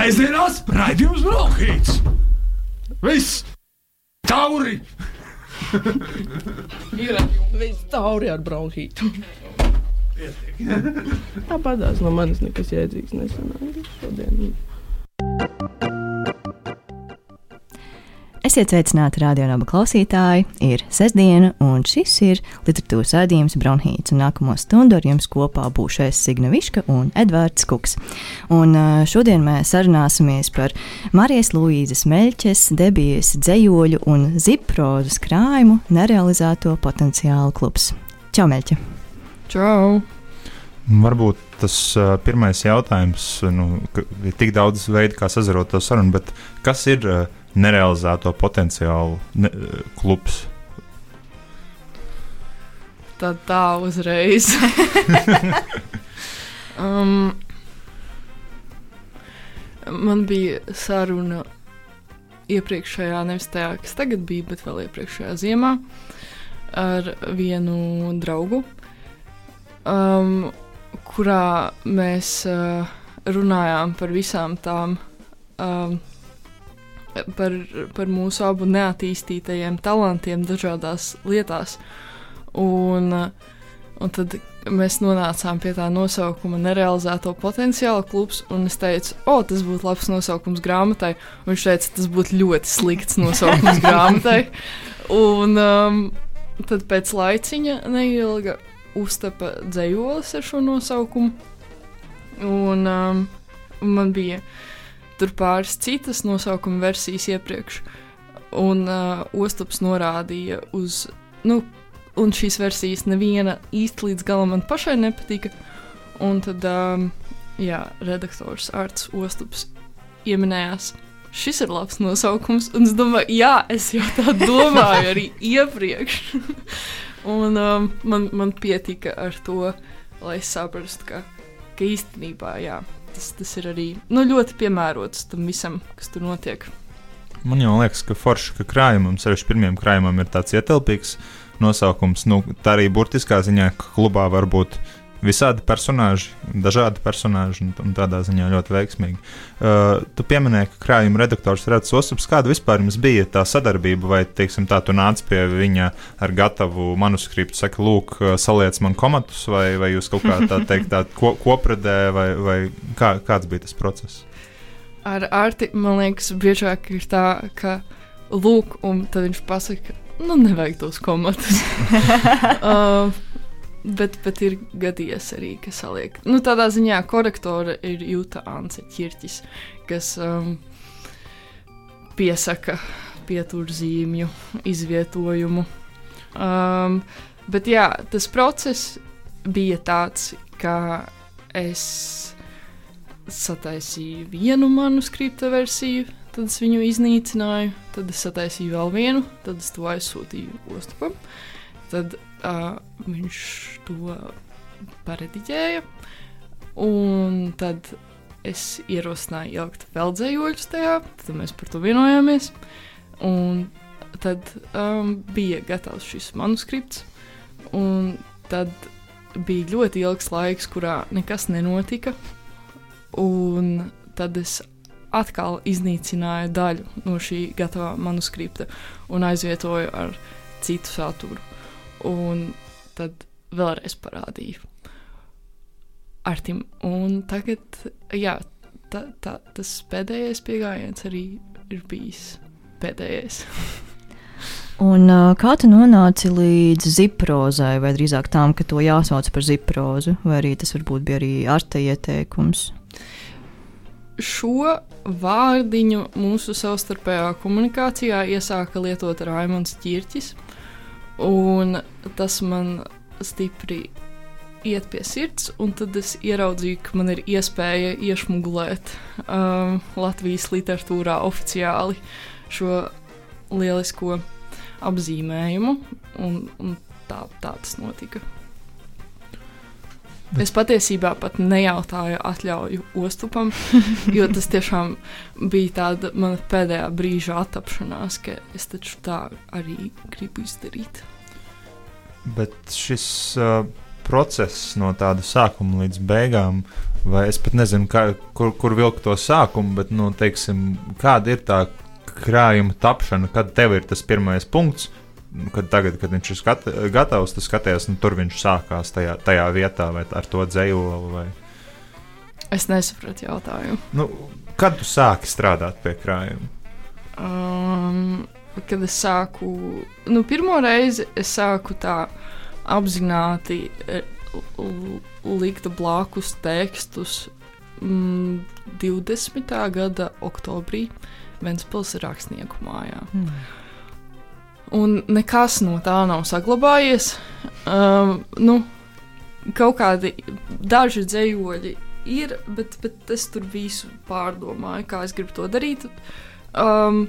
Sēžamās raidījums Brokhīts! Viss! Tauri! Ir viss tauri ar bronhītu. Tāpatās no manis nekas jēdzīgs nesanāca šodien. Esiet sveicināti radionāba klausītāji. Ir sestdiena, un šis ir literatūras rādījums Bronhīts. Nākamo stundu ar jums kopā būšais Signa Viška un Edvards Kuks. Un šodien mēs sarunāsimies par Marijas Luīzes Meļķes, debijas dzējoļu un ziprozes krājumu nerealizēto potenciālu klubs. Čau, Meļķa! Čau! Varbūt tas uh, pirmais jautājums, nu, ir tik daudz veidu, kā sazarot to sarunu, bet kas ir uh, nerealizēto potenciālu ne, klubs. Tad tā uzreiz. um, man bija saruna iepriekšējā, nevis tajā, kas tagad bija, bet vēl iepriekšējā ziemā ar vienu draugu, um, kurā mēs uh, runājām par visām tām um, par, par mūsu abu neattīstītajiem talantiem dažādās lietās. Un, un tad mēs nonācām pie tā nosaukuma nerealizēto potenciālu klubs, un es teicu, o, oh, tas būtu labs nosaukums grāmatai, un viņš teica, tas būtu ļoti slikts nosaukums grāmatai. Un um, tad pēc laiciņa neilga uztapa dzējolis ar šo nosaukumu, un um, man bija tur pāris citas nosaukuma versijas iepriekš. Un uh, Ostops norādīja uz, nu, un šīs versijas neviena īsti līdz galam man pašai nepatika. Un tad, um, jā, redaktors Arts Ostops ieminējās. Šis ir labs nosaukums, un es domāju, jā, es jau tā domāju arī iepriekš. un um, man, man pietika ar to, lai saprastu, ka, ka īstenībā, jā, tas, tas ir arī nu, ļoti piemērots tam visam, kas tur notiek. Man jau liekas, ka forši, ka krājumam, sevišķi pirmajam krājumam, ir tāds ietilpīgs nosaukums. Nu, tā arī burtiskā ziņā, ka klubā var būt visādi personāļi, dažādi personāļi, un, un tādā ziņā ļoti veiksmīgi. Uh, tu pieminēji, ka krājuma redaktors Rētas Osaps, kāda vispār jums bija tā sadarbība, vai, teiksim, tā tu nāc pie viņa ar gatavu manuskriptu, saka, lūk, uh, saliec man komatus, vai, vai jūs kaut kā tā teikt, tā ko, kopredē, vai, vai kā, kāds bija tas process? Ar Arti, man liekas, biežāk ir tā, ka lūk, un tad viņš pasaka, nu, nevajag tos komatus. uh, Bet, bet ir gadījies arī, ka saliek. Nu, tādā ziņā korektora ir Jūta Anse Čirķis, kas um, piesaka pieturzīmju izvietojumu. Um, bet jā, tas process bija tāds, ka es sataisīju vienu manuskripta versiju, tad es viņu iznīcināju, tad es sataisīju vēl vienu, tad es to aizsūtīju Ostapam. Tad uh, viņš to parediģēja. Un tad es ierosināju ielikt vēl dzējoļus tajā, tad mēs par to vienojāmies. Un tad um, bija gatavs šis manuskripts. Un tad bija ļoti ilgs laiks, kurā nekas nenotika. Un tad es atkal iznīcināju daļu no šī gatavā manuskripta un aizvietoju ar citu saturu un tad vēlreiz parādīju Artim. Un tagad, jā, tā, tā, tas pēdējais pieejams arī ir bijis pēdējais. Un, uh, kā tu nonāci līdz ziprozai, vai drīzāk tām, ka to jāsauc par ziprozu, vai arī tas varbūt bija arī arte ieteikums? Šo vārdiņu mūsu savstarpējā komunikācijā iesāka lietot Raimons Čirķis. Un tas man stipri iet pie sirds, un tad es ieraudzīju, ka man ir iespēja iešmugulēt um, Latvijas literatūrā oficiāli šo lielisko apzīmējumu, un, un tā, tā tas notika. Bet. Es patiesībā pat nejautāju atļauju Ostupam, jo tas tiešām bija tāda mana pēdējā brīža attapšanās, ka es taču tā arī gribu izdarīt. Bet šis uh, process no tāda sākuma līdz beigām, vai es pat nezinu, kā, kur, kur vilkt to sākumu, bet, nu, teiksim, kāda ir tā krājuma tapšana, kad tev ir tas pirmais punkts. Nu, Kad tagad, kad viņš ir skat, gatavs, tas skaties, nu, tur viņš sākās tajā, tajā vietā, vai ar to dzējoli. Vai... Es nesapratu jautājumu. Nu, kad tu sāki strādāt pie krājuma? Um, kad es sāku, nu, pirmo reizi es sāku tā apzināti e, likt blakus tekstus mm, 20. gada oktobrī Ventspils rakstnieku mājā. Hmm. Un nekas no tā nav saglabājies. Um, nu, kaut kādi daži dzējoļi ir, bet, bet es tur visu pārdomāju, kā es gribu to darīt. Um,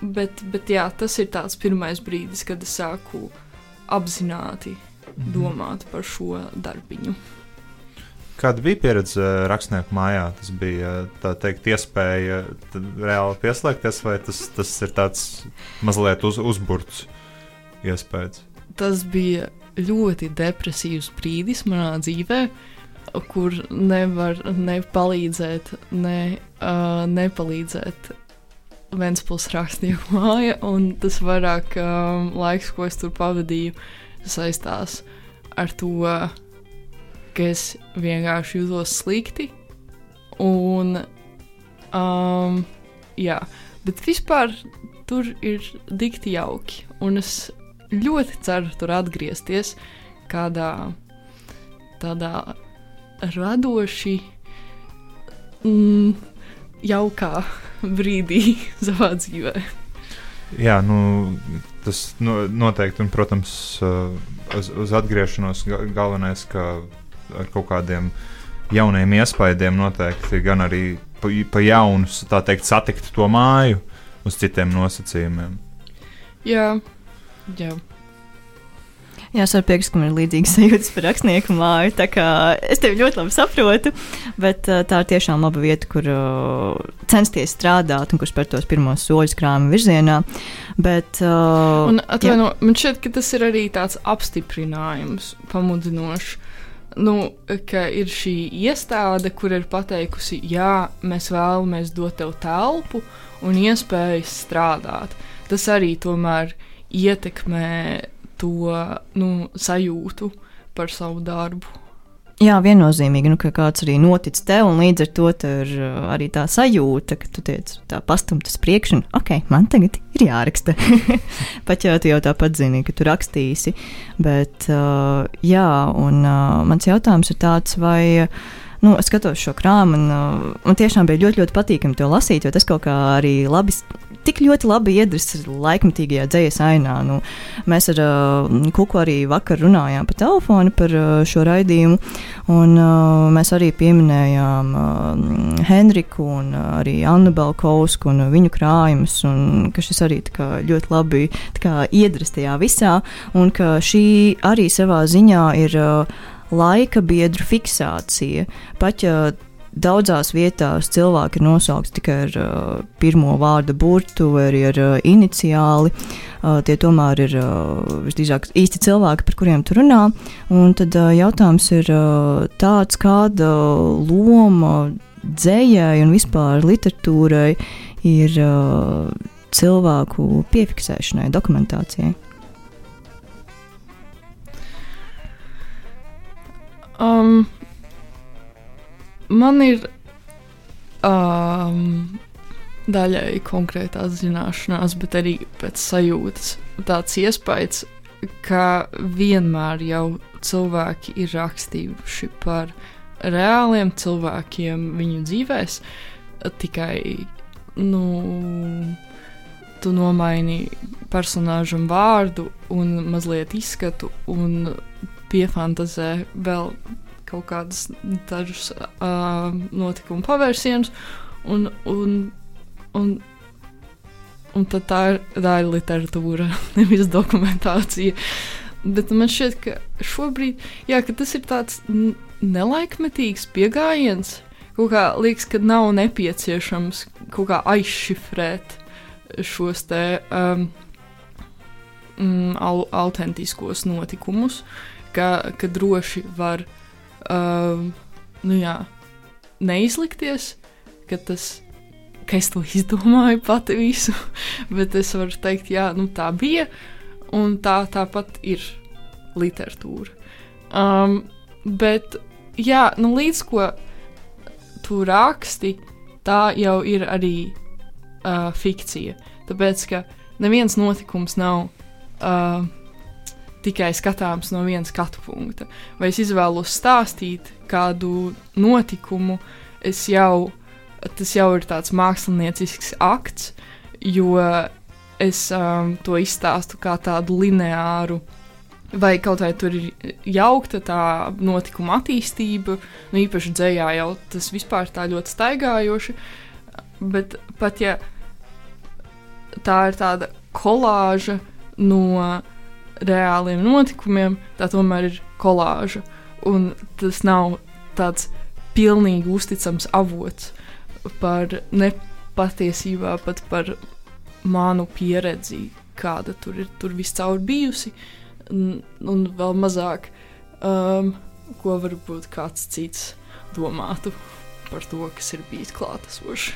bet, bet jā, tas ir tāds pirmais brīdis, kad es sāku apzināti domāt par šo darbiņu. Kāda bija pieredze eh, rakstnieku mājā? Tas bija eh, teikt, iespēja reāli pieslēgties, vai tas, tas ir tāds mazliet uz, uzburts iespējas? Tas bija ļoti depresīvs brīdis manā dzīvē, kur nevar ne palīdzēt, ne, uh, nepalīdzēt Vēnspils rakstnieku māja, un tas vairāk um, laiks, ko es tur pavadīju, saistās ar to, ka es vienkārši jūtos slikti. Un, um, jā, bet vispār tur ir dikti jauki, un es ļoti ceru tur atgriezties kādā tādā radoši, mm, jaukā brīdī savā dzīvē. Jā, nu, tas no, noteikti, un, protams, uh, uz, uz atgriešanos ga- galvenais, ka ar kaut kādiem jauniem iespaidiem noteikti gan arī pa, pa jaunu, tā teikt, satikt to māju uz citiem nosacījumiem. Jā, jā. Jā, es varu piekrist, ka man ir līdzīgas sajūtas par rakstnieku māju. tā kā Es tevi ļoti labi saprotu, bet tā ir tiešām laba vieta, kur uh, censties strādāt un kur spērt tos pirmos soļus krājuma virzienā. Bet, uh, Un atvaino, man šķiet, ka tas ir arī tāds apstiprinājums, pamudinošs. Nu, ka ir šī iestāde, kur ir pateikusi, jā, mēs vēlamies dot tev telpu un iespējas strādāt. Tas arī tomēr ietekmē to nu, sajūtu par savu darbu. Jā, viennozīmīgi, nu, ka kāds arī notic tev, un līdz ar to ir uh, arī tā sajūta, ka tu tiec tā pastumtas priekš, un ok, man tagad ir jāraksta. Pat ja tu jau tāpat zini, ka tu rakstīsi. Bet, uh, jā, un uh, mans jautājums ir tāds, vai. Nu, es skatos šo krāmu, un uh, man tiešām bija ļoti, ļoti patīkami to lasīt, jo tas kaut kā arī labi, tik ļoti labi iedras laikmatīgajā dzīslas ainā. Nu, mēs ar uh, Kuku arī vakar runājām pa telefonu par uh, šo raidījumu, un uh, mēs arī pieminējām uh, Henriku un uh, arī Annabelu Kausku un uh, viņu krājumus, un ka šis arī kā ļoti labi kā iedras tajā visā, un ka šī arī savā ziņā ir. Uh, laika biedru fiksācija. Pat ja daudzās vietās cilvēki ir nosaukti tikai ar uh, pirmo vārdu burtu vai arī ar uh, iniciāli, uh, tie tomēr ir uh, visdrīzāk īsti cilvēki, par kuriem tu runā. Un tad uh, jautājums ir uh, tāds, kāda loma dzējai un vispār literatūrai ir uh, cilvēku piefiksēšanai, dokumentācijai. Um, man ir um, daļai konkrētās zināšanās, bet arī pēc sajūtas tāds iespējas, ka vienmēr jau cilvēki ir rakstījuši par reāliem cilvēkiem viņu dzīvēs, tikai nu, tu nomaini personāžam vārdu un mazliet izskatu un piefantazē vēl kaut kādus dažus uh, notikumu pavērsienus, un, un, un, un tad tā ir, tā ir literatūra, nevis dokumentācija. Bet man šķiet, ka šobrīd jā, ka tas ir tāds nelaikmetīgs pieejams. Kaut kā liekas, ka nav nepieciešams kaut kā aizšifrēt šos te um, mm, au, autentiskos notikumus, ka, ka droši var um, nu jā, neizlikties, ka tas, ka es to izdomāju pati visu, bet es varu teikt, jā, nu tā bija, un tā tāpat ir literatūra. Um, bet, jā, nu līdz ko tu raksti, tā jau ir arī uh, fikcija. Tāpēc, ka neviens notikums nav uh, tikai skatāms no viena skatu punkta. Vai es izvēlos stāstīt kādu notikumu, jau, tas jau ir tāds māksliniecisks akts, jo es um, to izstāstu kā tādu lineāru. Vai kaut vai tur ir jaukta tā notikuma attīstība, nu īpaši dzējā jau tas vispār tā ļoti staigājoši, bet pat ja tā ir tāda kolāža no reāliem notikumiem, tā tomēr ir kolāža. Un tas nav tāds pilnīgi uzticams avots par nepatiesībā, pat par manu pieredzi, kāda tur ir tur viscaur bijusi, un, un vēl mazāk, um, ko varbūt kāds cits domātu par to, kas ir bijis klātesošs.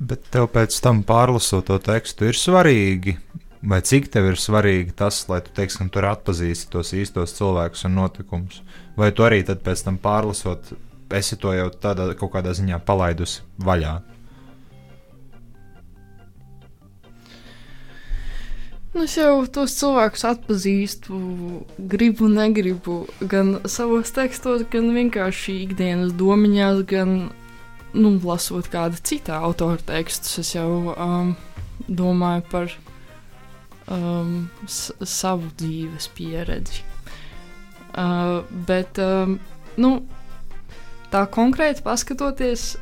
Bet tev pēc tam pārlasot to tekstu ir svarīgi Vai cik tev ir svarīgi tas, lai tu, teiksim, tur atpazīsti tos īstos cilvēkus un notikumus? Vai tu arī pēc tam pārlasot, esi to jau tādā kaut kādā ziņā palaidusi vaļā? Nu, es jau tos cilvēkus atpazīstu, gribu, negribu, gan savos tekstos, gan vienkārši ikdienas domiņās, gan nu, lasot kādu citu autoru tekstus. Es jau um, domāju par um, savu dzīves pieredzi. Uh, bet, um, nu, tā konkrēti paskatoties,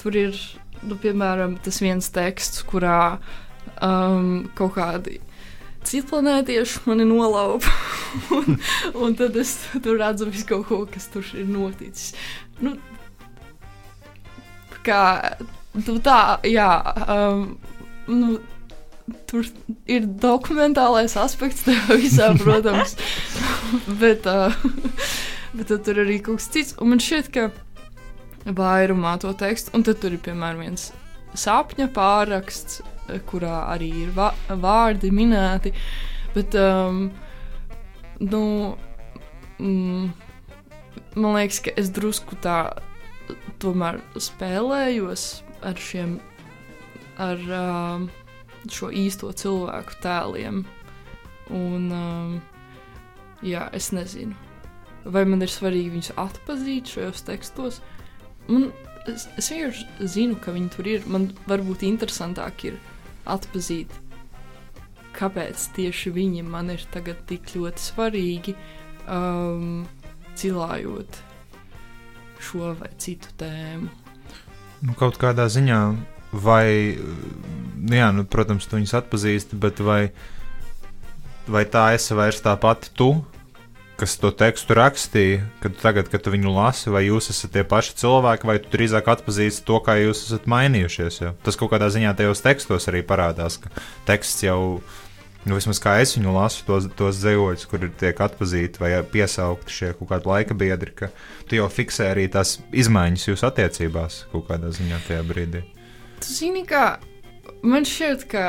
tur ir, nu, piemēram, tas viens teksts, kurā um, kaut kādi citplanētieši mani nolaupa. un, un tad es tur redzu visu kaut ko, kas tur ir noticis. Nu, kā, nu, tā, jā. Um, nu, tur ir dokumentālais aspekts tajā visā, protams. bet, uh, bet tur arī kaut kas cits. Un man šķiet, ka vairumā to tekstu, un tad tur ir piemēram viens sapņa pāraksts, kurā arī ir vārdi minēti. Bet, um, nu, mm, man liekas, ka es drusku tā tomēr spēlējos ar šiem. Ar, um, šo īsto cilvēku tēliem. Un, um, jā, es nezinu, vai man ir svarīgi viņus atpazīt šajos tekstos. Man, es, es vienkārši zinu, ka viņi tur ir. Man varbūt interesantāk ir atpazīt, kāpēc tieši viņi man ir tagad tik ļoti svarīgi, um, cilājot šo vai citu tēmu. Nu, kaut kādā ziņā vai, jā, nu, protams, tu viņus atpazīsti, bet vai, vai tā esi vairs tā pati tu, kas to tekstu rakstīja, kad tagad, kad tu viņu lasi, vai jūs esat tie paši cilvēki, vai tu drīzāk atpazīsti to, kā jūs esat mainījušies. Jo? Tas kaut kādā ziņā tajos tekstos arī parādās, ka teksts jau nu, vismaz kā es viņu lasu, tos, tos zemoļus, kur tiek atpazīti vai piesaukti šie kaut kādi laika biedri, ka tu jau fiksē arī tās izmaiņas jūsu attiecībās kaut kādā ziņā tajā brīdī. Tu zini, kā man šķiet, ka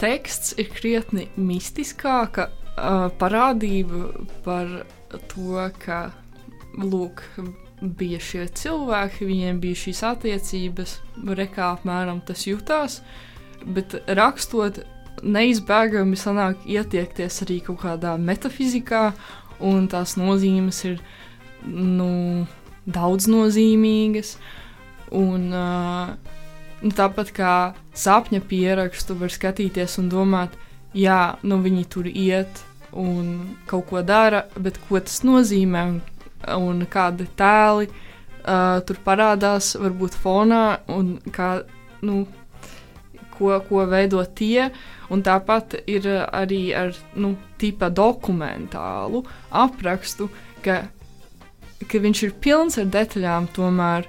teksts ir krietni mistiskāka uh, parādība par to, ka lūk, bija šie cilvēki, viņiem bija šīs attiecības, rekā apmēram tas jutās, bet rakstot neizbēgami sanāk ietiekties arī kaut kādā metafizikā, un tās nozīmes ir nu, daudz nozīmīgas. Un, uh, Nu, tāpat kā sapņa pierakstu, var skatīties un domāt, jā, nu viņi tur iet un kaut ko dara, bet ko tas nozīmē un, un kādi tēli uh, tur parādās, varbūt fonā un kā, nu, ko, ko veido tie. Un tāpat ir arī ar nu, tipa dokumentālu aprakstu, ka, ka viņš ir pilns ar detaļām tomēr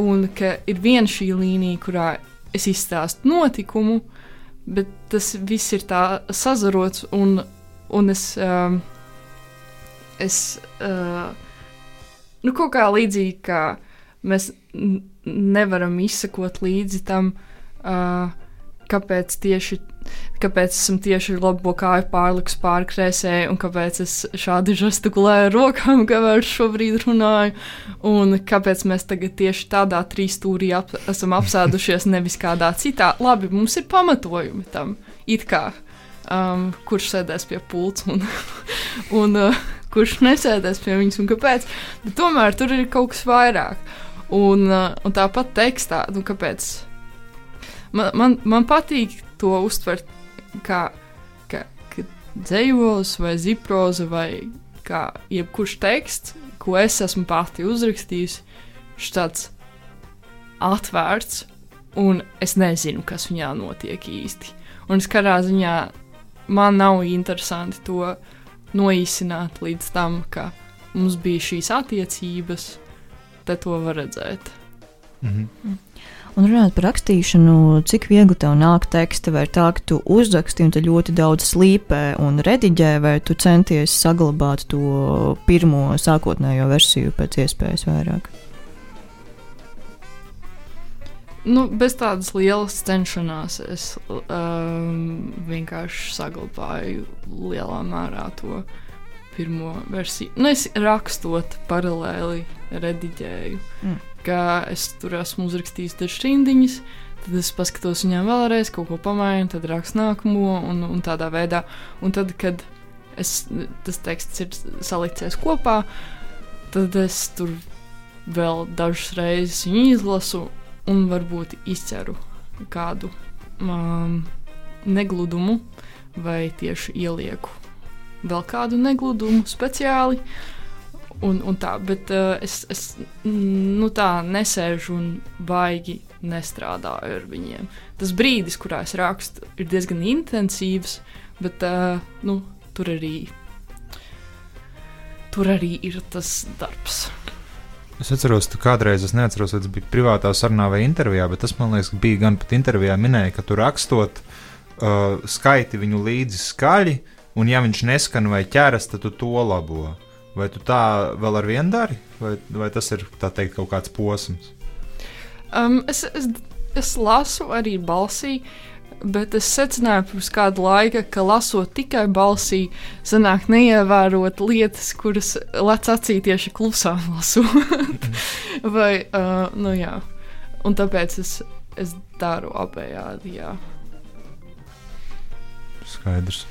un ka ir viena šī līnija, kurā es izstāstu notikumu, bet tas viss ir tā sazarots, un, un es, um, es uh, nu, kaut kā līdzīgi kā mēs nevaram izsekot līdzi tam, uh, kāpēc tieši. Kāpēc esmu tieši labo kāju pārlikus pāri krēsē, un kāpēc es šādi žestikulēju ar rokām, kamēr šobrīd runāju, un kāpēc mēs tagad tieši tādā trīsstūrī ap, esam apsēdušies, nevis kādā citā. Labi, mums ir pamatojumi tam, it kā, um, kurš sēdēs pie pults un, un uh, kurš nesēdēs pie viņas un kāpēc. Bet tomēr tur ir kaut kas vairāk. Un, uh, un tāpat tekstā, nu, kāpēc man, man, man patīk to uztvert kā, kā, kā dzējolis vai ziproza vai kā jebkurš teksts, ko es esmu pati uzrakstījusi, šis tāds atvērts, un es nezinu, kas viņā notiek īsti. Un es katrā ziņā man nav interesanti to noīsināt līdz tam, ka mums bija šīs attiecības, te to var redzēt. Mhm. Un runājot par rakstīšanu, cik viegli tev nāk teksti, vai tā, ka tu uzraksti un tu ļoti daudz slīpē un rediģē, vai tu centies saglabāt to pirmo sākotnējo versiju pēc iespējas vairāk? Nu, bez tādas lielas cenšanās es um, vienkārši saglabāju lielā mērā to pirmo versiju. Nu, es rakstot paralēli rediģēju, Mm. Ka es tur esmu uzrakstījis dažas rindiņas. Tad es paskatos viņām vēlreiz, kaut ko pamainu, tad rakstu nākamo, un, un tādā veidā. Un tad, kad es, tas teksts ir salicies kopā, tad es tur vēl dažas reizes viņu izlasu, un varbūt izceru kādu um, negludumu, vai tieši ielieku vēl kādu negludumu speciāli. Un, un tā, bet uh, es, es nu, tā nesēžu un baigi nestrādāju ar viņiem. Tas brīdis, kurā es rakstu, ir diezgan intensīvs, bet uh, nu, tur, arī, tur arī ir tas darbs. Es atceros, tu kādreiz, es neatceros, vai tas bija privātā sarunā vai intervijā, bet tas man liekas, ka bija gan pat intervijā minēja, ka tu rakstot, uh, skaiti viņu līdzi skaļi, un ja viņš neskan vai ķeras, tad tu to labo. Vai tu tā vēl ar vienu dari, vai, vai tas ir teikt kaut kāds posms? Um, es, es, es lasu arī balsī, bet es secināju pirms kāda laika, ka lasot tikai balsī, sanāk neievērot lietas, kuras lec acī tieši klusām lasot. Vai, uh, nu jā, un tāpēc es, es daru abējādi, jā. Skaidrs.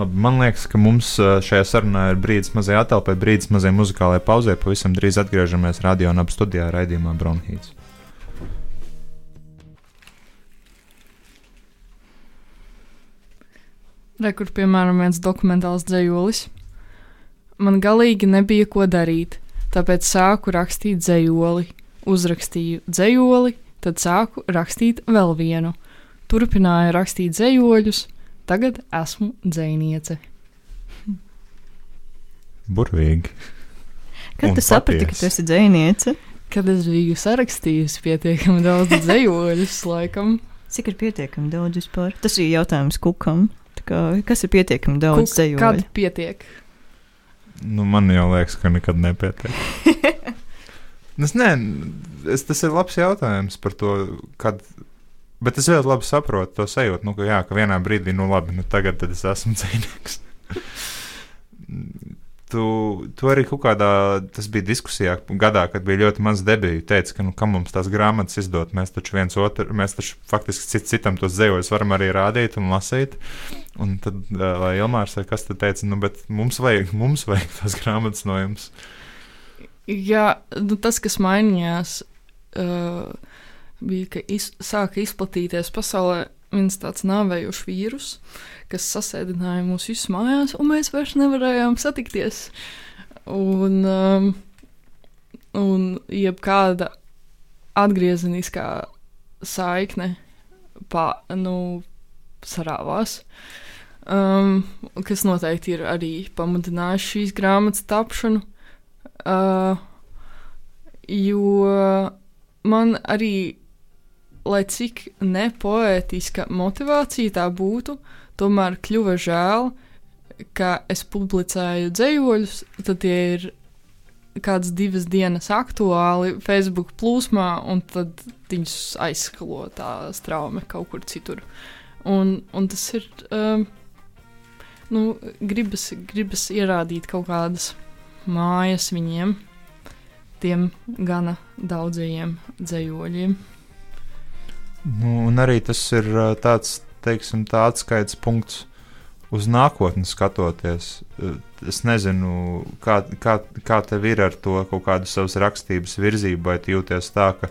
Labi, man liekas, ka mums šajā sarunā ir brīdis mazai attēlpai, brīdis mazai muzikālajai pauzē. Pavisam drīz atgriežamies radio un ap studijā raidījumā Brownhīts. Re, kur, piemēram, viens dokumentāls dzējolis. Man galīgi nebija ko darīt, tāpēc sāku rakstīt dzējoli. Uzrakstīju dzējoli, tad sāku rakstīt vēl vienu. Turpināju rakstīt dzējoļus, tagad esmu dzēniece. Burvīgi. Kad tu saprati, ka tu esi dzēniece? Kad es biju sarakstījusi pietiekami daudz dzējoļus, laikam, Cik ir pietiekami daudz vispār? Tas ir jautājums kukam. Tā Kā, kas ir pietiekami daudz Kuk- dzējoļu? kad pietiek. Nu, man jau liekas, ka nekad nepietiek. es, ne, es, tas ir labs jautājums par to, kad. Bet es ļoti labi saprotu to sajūtu, nu, ka, jā, ka vienā brīdī, nu, labi, nu, tagad es esmu dzīvnieks. tu, tu arī kaut kādā, tas bija diskusijā gadā, kad bija ļoti maz debiju. Teica, ka, nu, kam mums tās grāmatas izdot, mēs taču viens otru, mēs taču faktiski cits citam tos dzējos varam arī rādīt un lasīt. Un tad, lai Ilmārs vai kas tad teica, nu, bet mums vajag, mums vajag tās grāmatas no jums. Jā, nu, tas, kas mainījās, uh, bija, ka iz, sāka izplatīties pasaulē viens tāds nāvējošs vīrus, kas sasēdināja mūs visus mājās, un mēs vairs nevarējām satikties. Un, um, un jebkāda atgriezeniskā saikne pā, nu, sarāvās. Um, kas noteikti ir arī pamudinājis šīs grāmatas tapšanu. Uh, jo man arī, lai cik nepoētiska motivācija tā būtu, tomēr kļuva žēl, ka es publicēju dzējoļus, tad tie ir kādas divas dienas aktuāli Facebook plūsmā, un tad viņus aizskalo tā traume kaut kur citur. Un, un tas ir. Um, nu, gribas, gribas ierādīt kaut kādas mājas viņiem, tiem gana daudzajiem dzējoļiem. Nu, un arī tas ir tāds, teiksim, tā atskaites punkts uz nākotni skatoties. Es nezinu, kā, kā, kā tev ir ar to kaut kādu savas rakstības virzību, vai jūties tā, ka,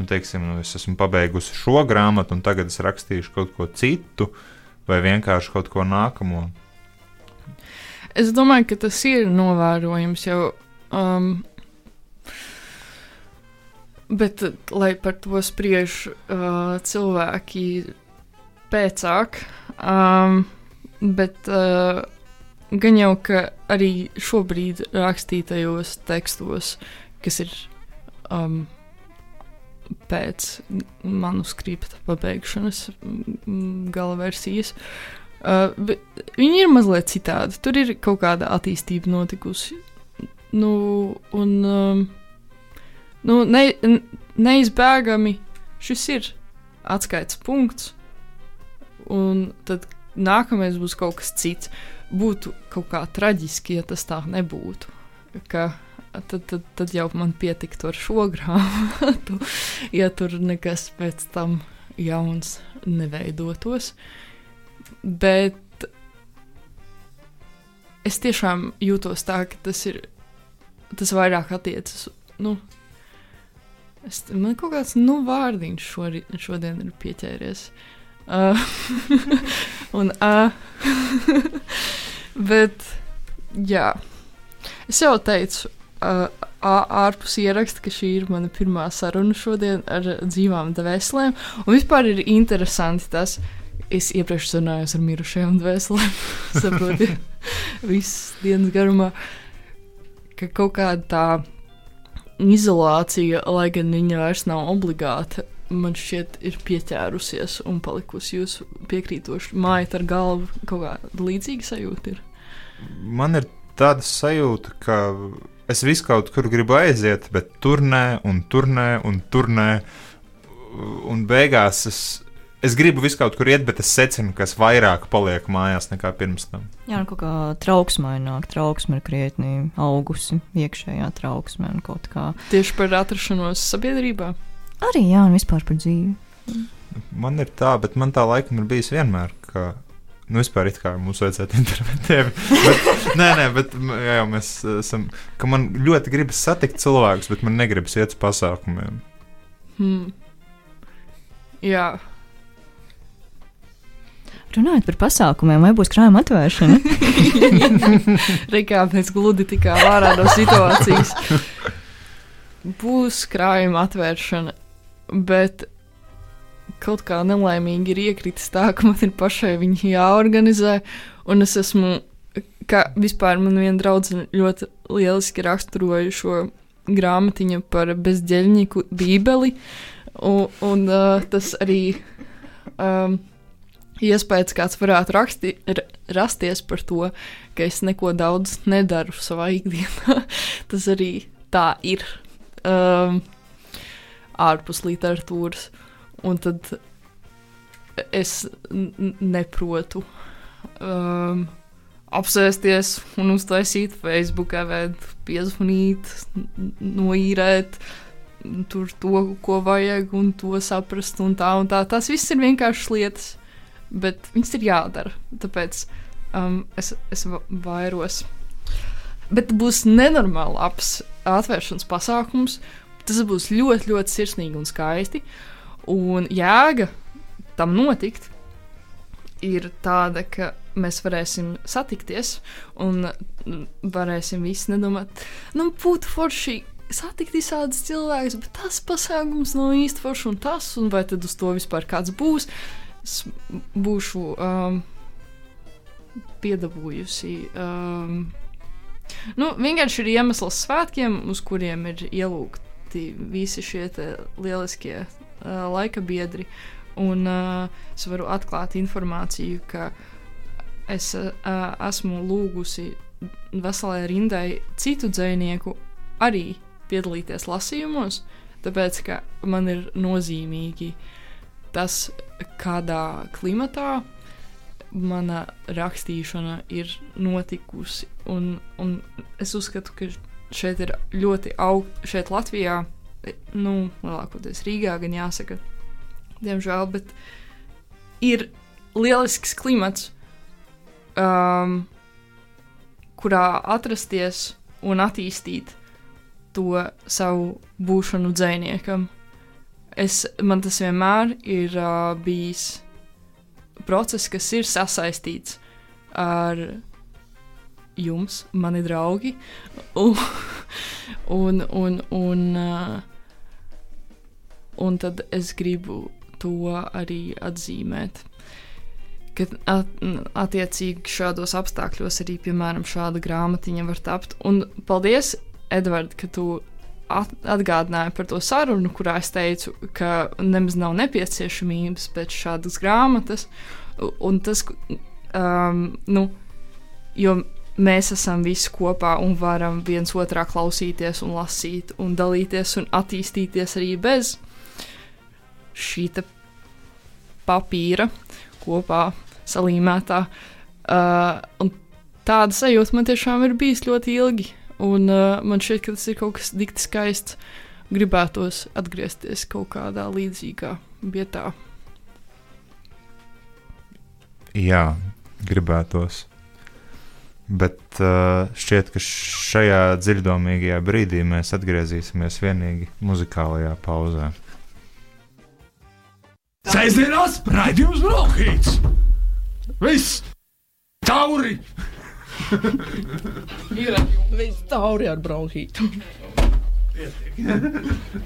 nu, teiksim, nu, es esmu pabeigusi šo grāmatu, un tagad es rakstīšu kaut ko citu, vai vienkārši kaut ko nākamo. Es domāju, ka tas ir novērojams jau. Um, Bet, lai par to spriež uh, cilvēki pēcāk, um, bet uh, gan jau, ka arī šobrīd rakstītajos tekstos, kas ir um, pēc manuskripta pabeigšanas, gala versijas, uh, viņi ir mazliet citādi. Tur ir kaut kāda attīstība notikusi. Nu, un, um, nu, ne, neizbēgami šis ir atskaites punkts, un tad nākamais būs kaut kas cits. Būtu kaut kā traģiski, ja tas tā nebūtu. Ka, tad, tad, tad jau man pietiktu ar šo grāmatu, ja tur nekas pēc tam jauns neveidotos. Bet es tiešām jūtos tā, ka tas ir. Tas vairāk attiecas. Nu, es, man kaut kāds nu, vārdiņš šori, šodien ir pieķēries. Uh, un, uh, bet, jā, es jau teicu, uh, ārpus ieraksta, ka šī ir mana pirmā saruna šodien ar dzīvām dvēselēm. Un vispār ir interesanti tas, es iepriekš runāju ar mirušajām dvēselēm, saprotu, visas dienas garumā, ka kaut kāda tā izolācija, lai gan viņa vairs nav obligāta, man šķiet, ir pieķērusies un palikusi jūsu piekrītoši mājat ar galvu. Kaut kāda līdzīga sajūta ir. Man ir tāda sajūta, ka es visu kaut kur gribu aiziet, bet turnē un turnē un turnē. Un beigās es, es gribu visu kaut kur iet, bet es secinu, ka es vairāk palieku mājās nekā pirms tam. Jā, nu kaut kā trauksmē nāk, trauksme ir krietni augusi, iekšējā trauksme un kaut kā. Tieši par atrašanos sabiedrībā. Arī jā, un vispār par dzīvi. Man ir tā, bet man tā laikam ir bijis vienmēr. Ka... Nu, vispār it kā mums vajadzētu intervēt tevi. Bet, nē, nē, bet jā, jau mēs esam. Ka man ļoti gribas satikt cilvēkus, bet man negribas iet uz pasākumiem. Hmm. Jā, Runājot par pasākumiem, vai būs krājuma atvēršana? Reikā mēs gludi tikā ārā no situācijas. Būs krājuma atvēršana, bet kaut kā nelaimīgi ir iekritis tā, ka man ir pašai viņi jāorganizē, un es esmu, kā vispār man viena draudzene ļoti lieliski raksturoja šo grāmatiņu par bezģeļņiku bībeli, un, un uh, tas arī. Um, iespējas, kāds varētu raksti, rasties par to, ka es neko daudz nedaru savā ikdienā. Tas arī tā ir um, ārpus literatūras. Un tad es neprotu um, apsēsties un uztaisīt Facebook, vai piezvanīt, noīrēt. Tur to, ko vajag, un to saprast, un tā, un tā. Tas viss ir vienkāršas lietas bet viņas ir jādara. Tāpēc um, es, es vairos. Bet būs nenormāli labs atvēršanas pasākums. Tas būs ļoti, ļoti sirsnīgi un skaisti. Un jēga tam notikt ir tāda, ka mēs varēsim satikties un varēsim visi nedomāt, nu, būtu forši satikt visādus cilvēkus, bet tas pasākums nav īsti foršs un tas, un vai tad uz to vispār kāds būs. Uh, būšu um, piedabūjusi. Um, nu, vienkārši ir iemesls svētkiem, uz kuriem ir ielūgti visi šie lieliskie uh, laika biedri. Un uh, es varu atklāt informāciju, ka es uh, esmu lūgusi veselai rindai citu dzinieku arī piedalīties lasījumos, tāpēc ka man ir nozīmīgi tas, kādā klimatā mana rakstīšana ir notikusi. Un, un es uzskatu, ka šeit ir ļoti augsts, šeit Latvijā, nu, lielākoties Rīgā, gan jāsaka, diemžēl, bet ir lielisks klimats, um, kurā atrasties un attīstīt to savu būšanu dziniekam. Es, man tas vienmēr ir uh, bijis process, kas ir sasaistīts ar jums, mani draugi, un, un, un, un, uh, un tad es gribu to arī atzīmēt. Kad at, attiecīgi šādos apstākļos arī, piemēram, šāda grāmatiņa var tapt. Un paldies, Edvard, ka tu atgādināja par to sarunu, kurā es teicu, ka nemaz nav nepieciešamības pēc šādas grāmatas. Un tas, um, nu, jo mēs esam visi kopā un varam viens otrā klausīties, un lasīt, un dalīties un attīstīties arī bez šī papīra kopā salīmētā. Uh, un tāda sajūta man tiešām ir bijis ļoti ilgi. Un uh, man šķiet, ka tas ir kaut kas dikti skaists. Gribētos atgriezties kaut kādā līdzīgā vietā. Jā, gribētos. Bet uh, šķiet, ka šajā dziļdomīgajā brīdī mēs atgriezīsimies vienīgi muzikālajā pauzē. Sēžamās raidījums Brokhīts! Viss! Tauri! Viss tauri ar bronhītu.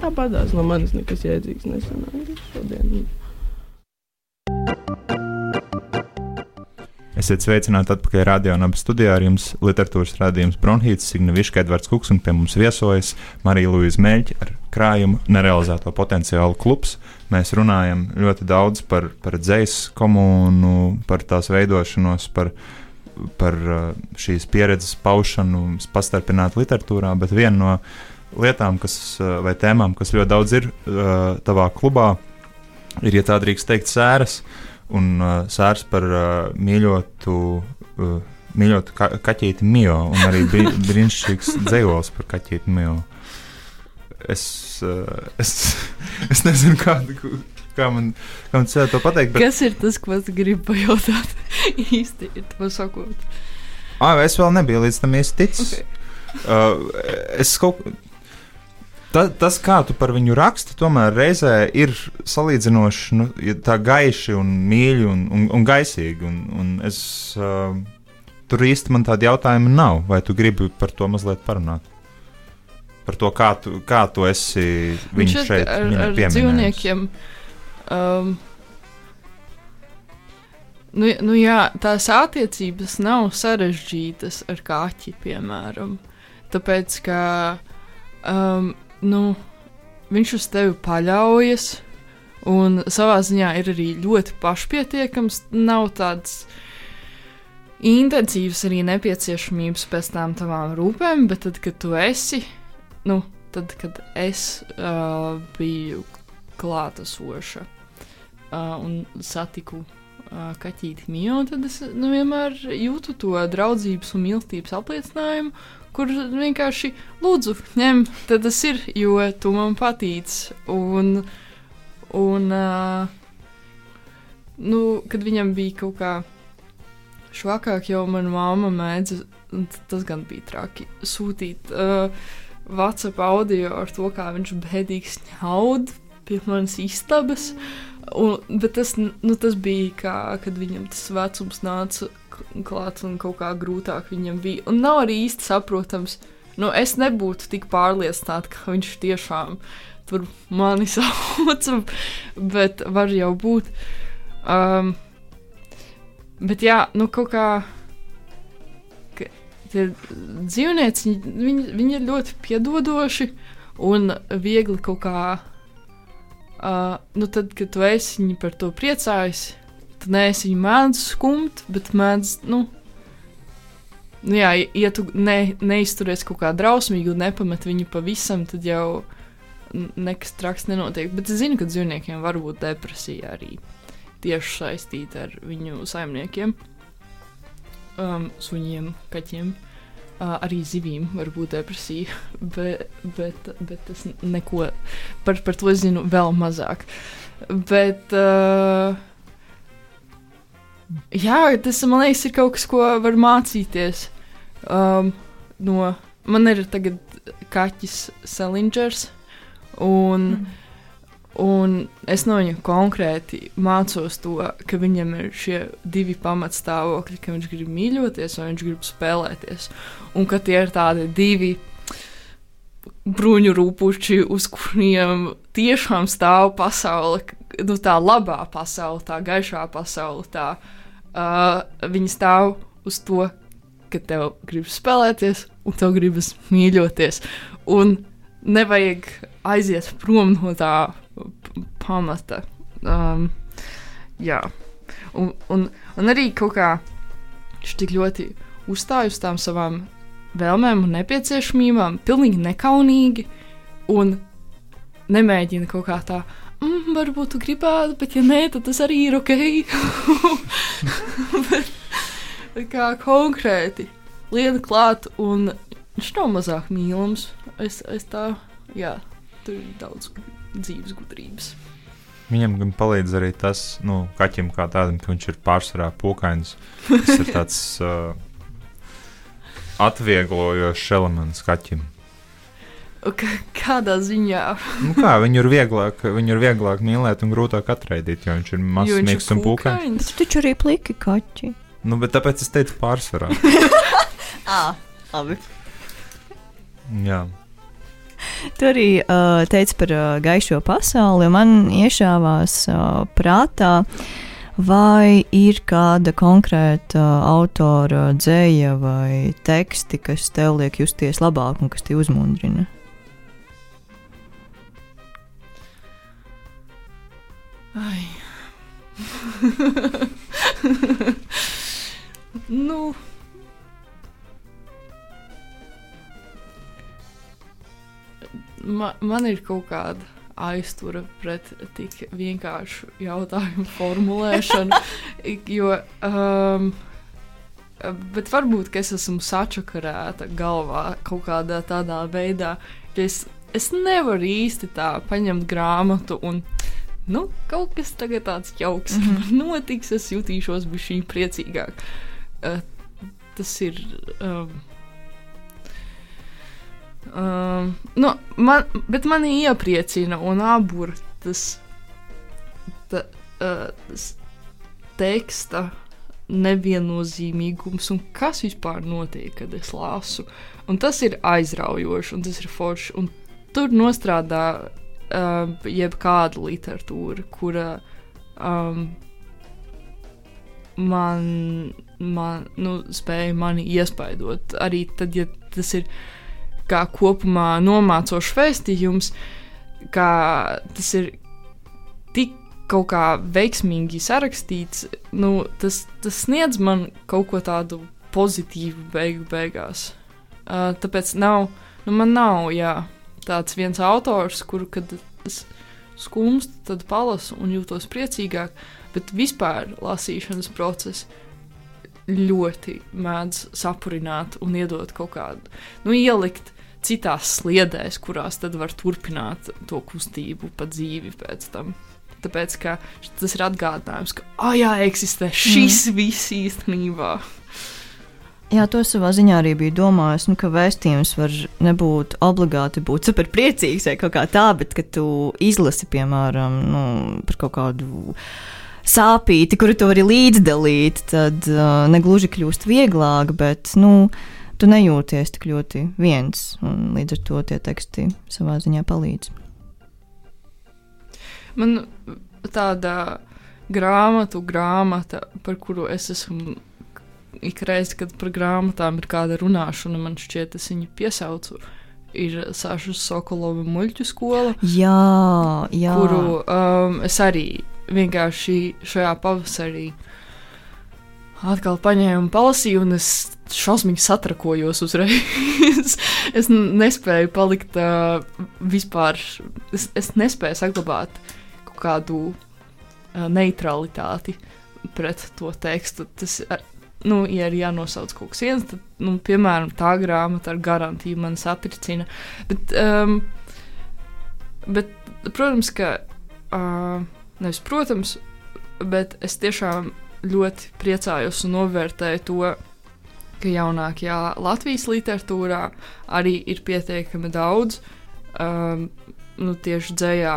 Tāpat tās no manis nekas jēdzīgs nesanāca šodien. Esiet sveicināti atpakaļ radio un abu studijā ar jums literatūras rādījums Bronhīts, Signa Viška, Edvards Kuks un pie mums viesojas Marija Luīza Meļķa ar krājumu nerealizēto potenciālu klubs. Mēs runājam ļoti daudz par, par dzējas komunu, par tās veidošanos, par, par uh, šīs pieredzes paušanu, pastarpināt literatūrā, bet viena no lietām, kas, uh, vai tēmām, kas ļoti daudz ir uh, tavā klubā, ir, ja tā drīkst teikt, sēras. Un sērs par mīļotu, mīļotu ka kaķīti Mio, un arī bri brīnišķīgs dzējols par kaķīti Mio. Es, es, es nezinu, kādu. Kā man, kā man to pateikt? Bet... Kas ir tas, ko es gribu pajautāt? īsti, to sakot. Ah, es vēl nebiju līdz tam īsti ticis. Okay. Uh, es kaut kā Ta, tas, kā tu par viņu raksti, tomēr reizē ir salīdzinoši nu, tā gaiši un mīļi un, un, un gaisīgi. Un, un es, uh, tur īsti man tādi jautājumi nav. Vai tu gribi par to mazliet parunāt? Par to, kā tu, kā tu esi viņu šeit ar, ar dzīvniekiem. Um, nu, nu jā, tās attiecības nav sarežģītas ar kaķi, piemēram. Tāpēc, ka um, nu, viņš uz tevi paļaujas, un savā ziņā ir arī ļoti pašpietiekams. Nav tāds intensīvs arī nepieciešamības pēc tām tavām rūpēm, bet tad, kad tu esi, nu, tad, kad es uh, biju klātesoša uh, un satiku uh, kaķīti mīlu, tad es nu, vienmēr jūtu to draudzības un mīlestības apliecinājumu kur vienkārši lūdzu, ņem, tad tas ir, jo tu man patīc. Un, un uh, nu, kad viņam bija kaut kā švakāk, jau mana mamma mēdza, tas gan bija traki, sūtīt uh, WhatsApp audio ar to, kā viņš bēdīgi sņaud pie manas istabas. Un, bet tas, nu, tas bija kā, kad viņam tas vecums nāca klāts un kaut kā grūtāk viņam bija. Un nav arī īsti saprotams, nu, es nebūtu tik pārliecināta, ka viņš tiešām tur mani sauca, bet var jau būt. Um, bet jā, nu kaut kā. Tie dzīvnieci, viņi, viņi ir ļoti piedodoši un viegli kaut kā. Uh, nu tad, kad tu esi par to priecājies, tad nē, es viņu mēdzu skumt, bet mēdzu, nu, Nu, jā, ja- tu ne, neizturies kaut kā drausmīgi un nepamet viņu pavisam, tad jau nekas traks nenotiek. Bet es zinu, ka dzīvniekiem var būt depresija arī tieši saistīta ar viņu saimniekiem, um, suņiem, kaķiem. Uh, arī zivīm var būt depresija, bet, bet, bet tas neko par, par to zinu vēl mazāk. Bet, uh, jā, tas man liekas, ir kaut kas, ko var mācīties. Um, no, man ir tagad kaķis Selingers, un, mm. Un es no viņa konkrēti mācos to, ka viņam ir šie divi pamatstāvokļi, ka viņš grib mīļoties vai viņš grib spēlēties. Un ka tie ir tādi divi bruņu rūpuši, uz kuriem tiešām stāv pasaule, nu, tā labā pasaule, tā gaišā pasaule. Tā, uh, viņi stāv uz to, ka tev gribas spēlēties, un tev gribas mīļoties. Un nevajag aiziet prom no tā pamata. Um, jā, un, un, un arī kaut kā viņš tik ļoti uzstāj uz tām savām vēlmēm un nepieciešamībām, pilnīgi nekaunīgi un nemēģina kaut kā tā. Mm, varbūt tu gribētu, bet, ja nē, tad tas arī ir ok. bet, kā konkrēti lieta klāt, un viņš nav mazāk mīlams. Es, es tā, jā, tur ir daudz dzīves gudrības. Viņam gan palīdz arī tas, nu, kaķim kā tādam, ka viņš ir pārsvarā pokains. Tas ir tāds uh, atvieglojošs elements kaķim. Kā, kādā ziņā? Nu kā, viņu ir vieglāk, viņu ir vieglāk mīlēt un grūtāk atraidīt, jo viņš ir mazs, Jo viņš ir mīksts un pūkains. kūkains. Taču arī pliki kaķi. Nu, bet tāpēc es teicu pārsvarā. Ah, labi. Jā. Tu arī uh, teici par uh, gaišo pasauli, man iešāvās uh, prātā, vai ir kāda konkrēta autora dzēja vai teksti, kas tev liek justies labāk un kas te uzmundrina. Ai. nu. Ma, man ir kaut kāda aiztura pret tik vienkāršu jautājumu formulēšanu, jo, um, bet varbūt, es esmu sačakarēta galvā kaut kādā tādā veidā, ka es, es nevaru īsti tā paņemt grāmatu un nu, kaut kas tagad tāds jauks mm -hmm. notiks, es jutīšos bišķi priecīgāk. Uh, tas ir. Um, um, nu, man, bet mani iepriecina un apbur tas, ta, uh, tas teksta neviennozīmīgums un kas vispār notiek, kad es lasu. Un tas ir aizraujoši un tas ir forši. Un tur nostrādā uh, jebkāda literatūra, kura um, man, man nu, spēja mani iespaidot. Arī tad, ja tas ir kā kopumā nomācošs vēstījums, kā tas ir tik kaut kā veiksmīgi sarakstīts, nu, tas, tas sniedz man kaut ko tādu pozitīvu beigu beigās. Uh, tāpēc nav, nu, man nav, jā, tāds viens autors, kuru, kad es skumstu, tad palasu un jūtos priecīgāk, bet vispār lasīšanas process ļoti mēdz sapurināt un iedot kaut kādu, nu, ielikt citās sliedēs, kurās tad var turpināt to kustību pa dzīvi pēc tam. Tāpēc tas ir atgādinājums, ka, ah, jā, eksistē šis mm. viss īstenībā. Jā, to savā ziņā arī bija domājis, nu, ka vēstījums var nebūt obligāti būt super priecīgs vai kaut kā tā, bet ka tu izlasi, piemēram, nu, par kaut kādu sāpīti, kuru tu vari līdzdalīt, tad uh, negluži kļūst vieglāk, bet, nu, tu nejūties tik ļoti viens, un līdz ar to tie teksti savā ziņā palīdz. Man tāda grāmatu grāmata, par kuru es esmu ik reizi, kad par grāmatām ir kāda runāšana, man šķiet, es viņu piesaucu. Ir Sāžas Sokolova muļķu skola, Jā, jā. kuru um, es arī vienkārši šajā pavasarī atkal paņēmu un palasīju, un es šausmīgi satrakojos uzreiz. es nespēju palikt uh, vispār, es, es nespēju saglabāt kaut kādu uh, neutralitāti pret to tekstu. Tas, uh, nu, ja ir jānosauc kaut kas viens, tad, nu, piemēram, tā grāmata ar garantiju man satricina. Bet, um, bet protams, ka, uh, nevis protams, bet es tiešām ļoti priecājos un novērtēju to, ka jaunākajā Latvijas literatūrā arī ir pietiekami daudz um, nu, tieši dzējā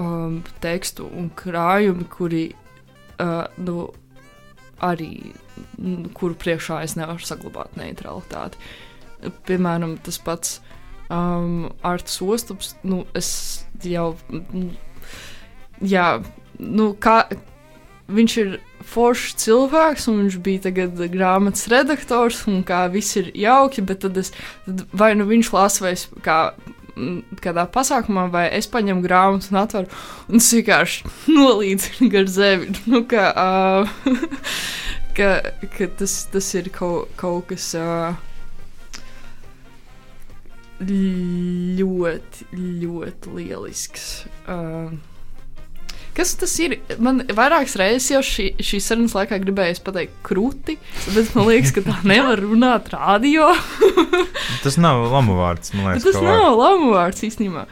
um, tekstu un krājumi, kuri uh, nu, arī kuru priekšā es nevaru saglabāt neutralitāti. Piemēram, tas pats um, Arts Ostops, nu, es jau, jā, nu, kā, viņš ir foršs cilvēks, un viņš bija tagad grāmatas redaktors, un kā viss ir jauki, bet tad es, tad vai nu viņš lasa, vai es kā kādā pasākumā, vai es paņemu grāmatu un atveru, un es vienkārši nolīdzu gar zemi. Nu, ka, uh, ka, ka tas, tas ir kaut, kaut kas. Uh, ļoti, ļoti lielisks. Uh, Kas tas ir? Man vairākas reizes jau šī, šīs sarunas laikā gribējās pateikt krūti, bet man liekas, ka tā nevar runāt radio. tas nav lamu vārds. Liekas, tas nav vārds. lamu vārds īstenībā.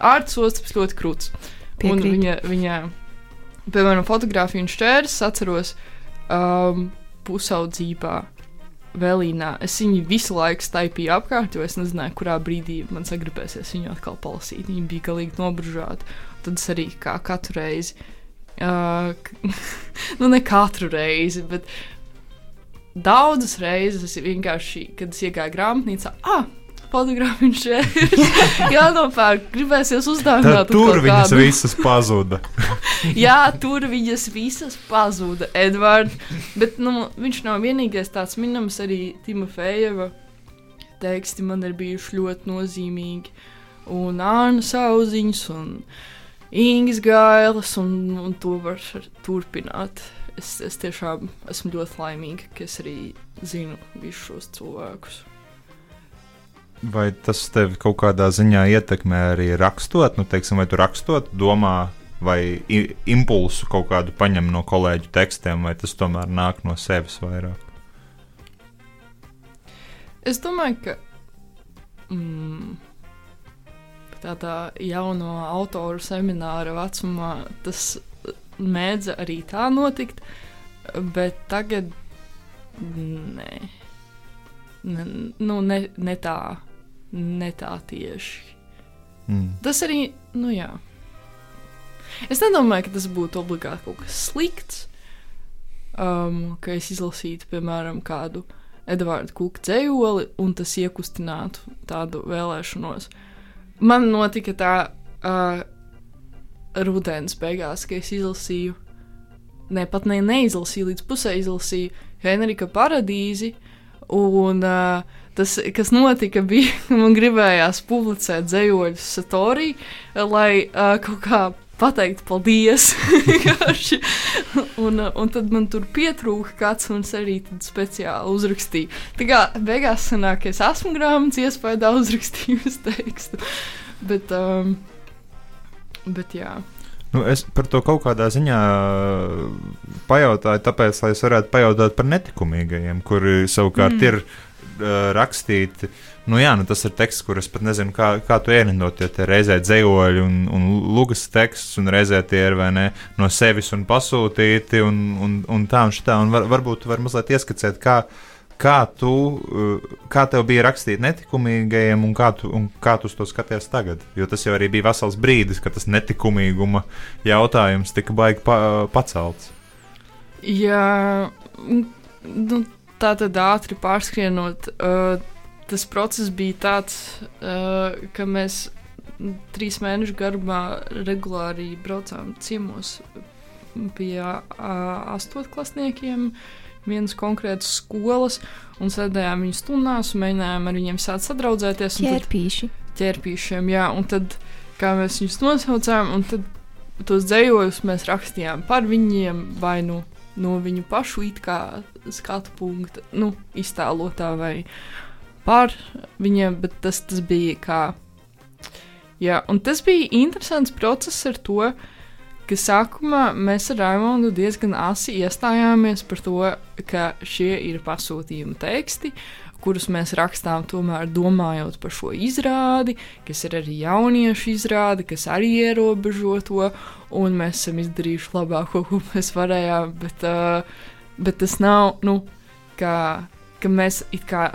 Ārts Ostops ļoti krūts. Piekrīt. Un viņa, viņa, piemēram, fotografiju un šķērs atceros um, pusaudzībā. Vēlīnā. Es viņu visu laiku staipīju apkārt, jo es nezināju, kurā brīdī man sagribēsies viņu atkal palasīt. Viņa bija galīgi nobružāta tad es arī kā katru reizi, uh, nu ne katru reizi, bet daudzas reizes es vienkārši, kad es iegāju grāmatnīcā, ah, fotografiju šeit. Jā, nopērk, gribēsies uzdāvināt. Tur viņas kādu. visas pazuda. Jā, tur viņas visas pazuda, Edvards. Bet nu, viņš nav vienīgais tāds minams, arī Timofejeva teksti man ir bijuši ļoti nozīmīgi. Un Āna Sauziņas un Ingūnas gailas, un, un to var turpināt. Es, es tiešām esmu ļoti laimīga, ka es arī zinu visus šos cilvēkus. Vai tas tev kaut kādā ziņā ietekmē arī rakstot? Nu, teiksim, vai tu rakstot, domā, vai impulsu kaut kādu paņem no kolēģu tekstiem, vai tas tomēr nāk no sevis vairāk? Es domāju, ka. Mm, tādā jauno autoru semināra vecumā tas mēdza arī tā notikt, bet tagad nē. Ne, nu, ne, ne tā, ne tā tieši. Mm. Tas arī, nu jā. Es nedomāju, ka tas būtu obligāti kaut kas slikts. Um, ka es izlasītu, piemēram, kādu Edvardu Kuka dzējoli, un tas iekustinātu tādu vēlēšanos. Uh, man notika tā uh, rudens beigās, ka es izlasīju, ne pat ne, neizlasīju, līdz pusē izlasīju Henrika paradīzi. Un uh, tas, kas notika, bija, man gribējās publicēt dzējoļus Satorī, lai uh, kaut kā pateikt paldies. un, un tad man tur pietrūka kāds, un es arī speciāli uzrakstīju. Tā kā beigās sanāk, es esmu grāmatas iespējā uzrakstījusi tekstu. Bet, um, bet jā. Nu, es par to kaut kādā ziņā pajautāju, tāpēc, lai es varētu pajautāt par netikumīgajiem, kuri savukārt mm. ir uh, rakstīti uh, Nu, jā, nu tas ir teksts, kurus pat nezinu, kā, kā to ierindot. Tie reizē dzējoļi un, un lugas teksts, un reizē tie ir ne, no sevis un pasūtīti, un, un, un tā un šitā. Un var, varbūt var mazliet ieskicēt, kā, kā tu, uh, kā tev bija rakstīt netikumīgajiem, un kā tu, un kā tu to skaties tagad. Jo tas jau arī bija vesels brīdis, kad tas netikumīguma jautājums tika baigi pa, pacelts. Jā, nu, tā tad ātri pārskrienot. Uh, tas process bija tāds, uh, ka mēs trīs mēnešu garumā regulāri braucām ciemos pie uh, astotklasniekiem. Vienas konkrētas skolas, un sēdējām viņu stundās, un mēģinājām ar viņiem sākt sadraudzēties. Ķērpīši. Ķērpīšiem, jā, un tad, kā mēs viņus nosaucām, un tad tos dzējojus mēs rakstījām par viņiem, vai nu no viņu pašu it kā skatu punkta, nu, iztēlotā vai par viņiem, bet tas, tas bija kā. Jā, un tas bija interesants process ar to, ka sākumā mēs ar Raimondu diezgan asi iestājāmies par to, ka šie ir pasūtījuma teksti, kurus mēs rakstām, tomēr domājot par šo izrādi, kas ir arī jauniešu izrāde, kas arī ierobežo to, un mēs esam izdarījuši labāko, ko mēs varējām. Bet, uh, bet tas nav, nu, ka, ka mēs it kā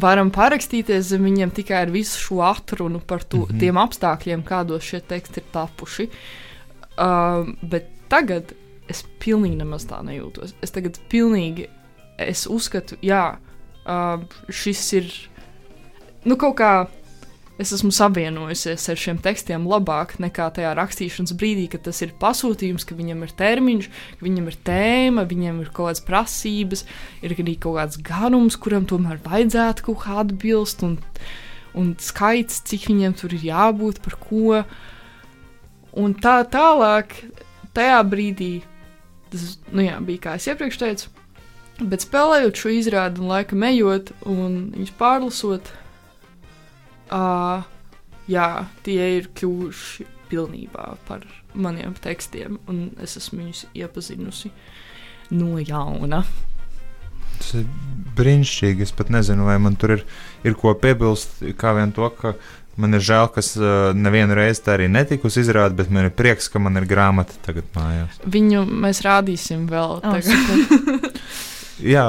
varam parakstīties zem viņiem tikai ar visu šo atrunu par to, mm -hmm. tiem apstākļiem, kādos šie teksti ir tapuši. Uh, bet tagad es pilnīgi nemaz tā nejūtos. Es tagad pilnīgi es uzskatu, jā, uh, šis ir nu, kaut kā. Es esmu savienojusies ar šiem tekstiem labāk nekā tajā rakstīšanas brīdī, kad tas ir pasūtījums, ka viņam ir termiņš, ka viņam ir tēma, viņam ir kaut kādas prasības, ir arī kaut kāds garums, kuram tomēr vajadzētu kaut kā atbilst, un, un skaits, cik viņiem tur ir jābūt, par ko. Un tā tālāk, tajā brīdī, tas nu jā, bija kā es iepriekš teicu, Bet spēlējot šo izrādi un laika ejot un viņus pārlasot, uh, jā, tie ir kļuvuši pilnībā par maniem tekstiem, un es esmu viņus iepazinusi no jauna. Tas ir brīnišķīgi. Es pat nezinu, vai man tur ir, ir ko piebilst, kā vien to, ka man ir žēl, ka uh, nevienu reizi tā arī netika izrādi, bet man ir prieks, ka man ir grāmata tagad mājās. Viņu mēs rādīsim vēl. Oh, Jā,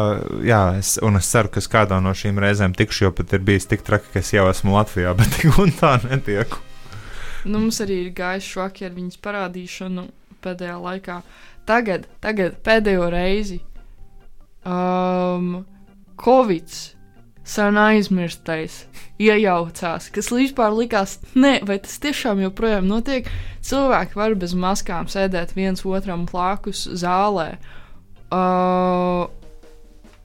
jā es, un es ceru, ka es kādā no šīm reizēm tikšu, jo pat ir bijis tik traki, ka es jau esmu Latvijā, bet tik un tā netieku. Nu, mums arī ir gājis švaki ar viņas parādīšanu pēdējā laikā. Tagad, tagad pēdējo reizi um, Covid sen aizmirstais iejaucās, kas vispār likās, ne, vai tas tiešām joprojām notiek. Cilvēki var bez maskām sēdēt viens otram blakus zālē. Uh,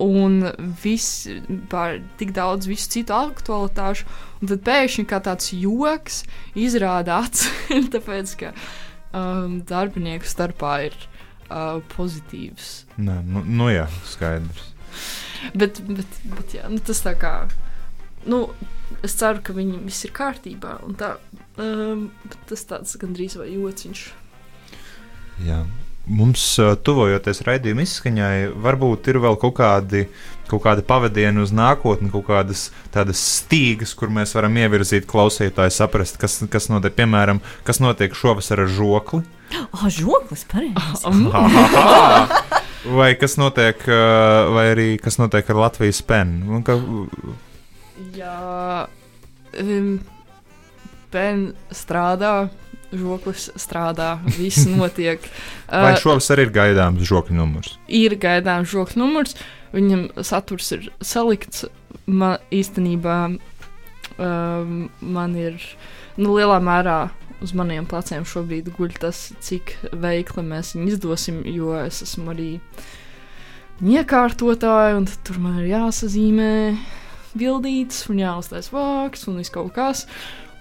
un viss par tik daudz visu citu aktualitāšu, un tad pēkšņi kā tāds joks atceļ, tāpēc, ka um, darbinieku starpā ir uh, pozitīvs. Nē, nu, nu jā, skaidrs. bet, bet, bet jā, nu, tas tā kā, nu, es ceru, ka viņi viss ir kārtībā, un tā, um, tas tāds gandrīz vai jociņš. Jā, Mums, tuvojoties raidījuma izskaņai, varbūt ir vēl kaut kādi, kaut kādi pavadieni uz nākotni, kaut kādas tādas stīgas, kur mēs varam ievirzīt klausītāju, saprast, kas, kas notiek, piemēram, kas notiek šovasar ar žokli. Ah, oh, žoklis, pareizi. vai kas notiek, vai arī kas notiek ar Latvijas penu? Ka... Jā, um, pen strādā žoklis strādā, viss notiek. Vai šovasar ir gaidāms žokļu numurs? Ir gaidāms žokļu numurs, viņam saturs ir salikts. Man īstenībā um, man ir nu, lielā mērā uz maniem pleciem šobrīd guļ tas, cik veikli mēs viņu izdosim, jo es esmu arī iekārtotāja, un tur man ir jāsazīmē bildītas, un jāuztais vārks, un viss kaut kas.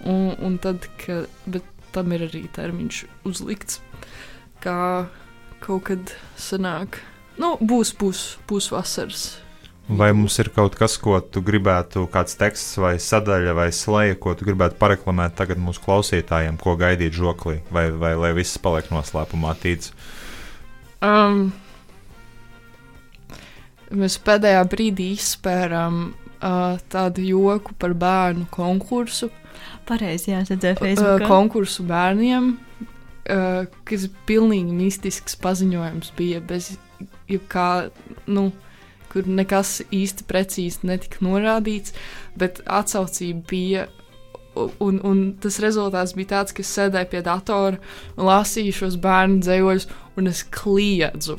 Un, un tad, ka, bet tam ir arī termiņš uzlikts. Kā kaut kad sanāk, nu, būs, būs, būs vasaras. Vai mums ir kaut kas, ko tu gribētu, kāds teksts vai sadaļa vai slēga, ko tu gribētu pareklamēt tagad mūsu klausītājiem, ko gaidīt žoklī, vai, vai lai viss paliek noslēpumā tīts? Um, mēs pēdējā brīdī izspērām uh, tādu joku par bērnu konkursu, Pareizi, redzēju Facebook. Konkursu bērniem, kas pilnīgi mistisks paziņojums bija bez jebkā, nu, kur nekas īsti precīzi netika norādīts, bet atsaucība bija. Un, un tas rezultāts bija tāds, ka es sēdēju pie datora un lasīju šos bērnu dzējoļus, un es kliedzu.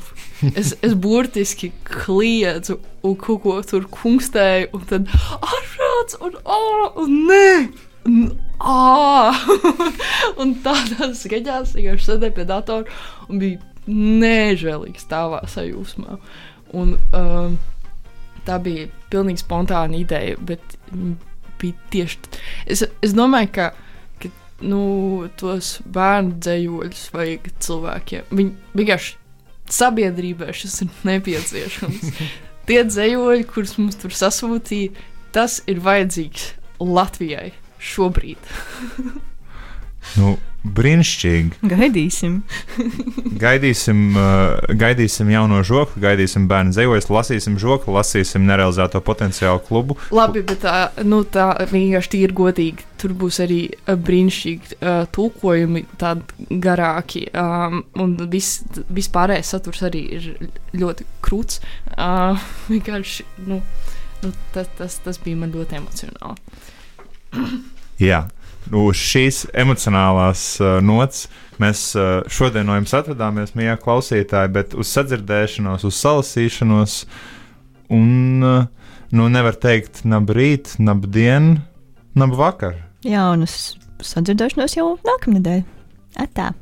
Es, es burtiski kliedzu, un kaut ko tur kungstēju, un tad ārprāts, un, oh, un nē! un tādās skaņās vienkārši sēdēja pie datora un bija nežēlīgi stāvā sajūsmā. Un, um, tā bija pilnīgi spontāna ideja, bet bija tieši. Es, es domāju, ka, ka nu, tos bērnu dzējoļus vajag cilvēkiem. Viņi vienkārši sabiedrībai šis ir nepieciešams. Tie dzējoļi, kurus mums tur sasūtīja, tas ir vajadzīgs Latvijai šobrīd. Nu, brīnišķīgi. Gaidīsim. Gaidīsim, uh, gaidīsim jauno žokli, gaidīsim bērnu zemojas, lasīsim žokli, lasīsim nerealizēto potenciālu klubu. Labi, bet tā, nu, tā vienkārši ir godīgi. Tur būs arī uh, brīnišķīgi uh, tulkojumi, tādi garāki. Um, un viss vis pārējais saturs arī ir ļoti krūts. Uh, vienkārši nu, nu, tas, tas, tas bija man ļoti emocionāli. Jā. Uz šīs emocionālās uh, nots mēs uh, šodien no jums atradāmies, mīļā klausītāji, bet uz sadzirdēšanos, uz salasīšanos, un uh, nu nevar teikt, nab rīt, nab dien, nab vakar. Jā, un uz sadzirdēšanos jau nākamnedēļ. Atā!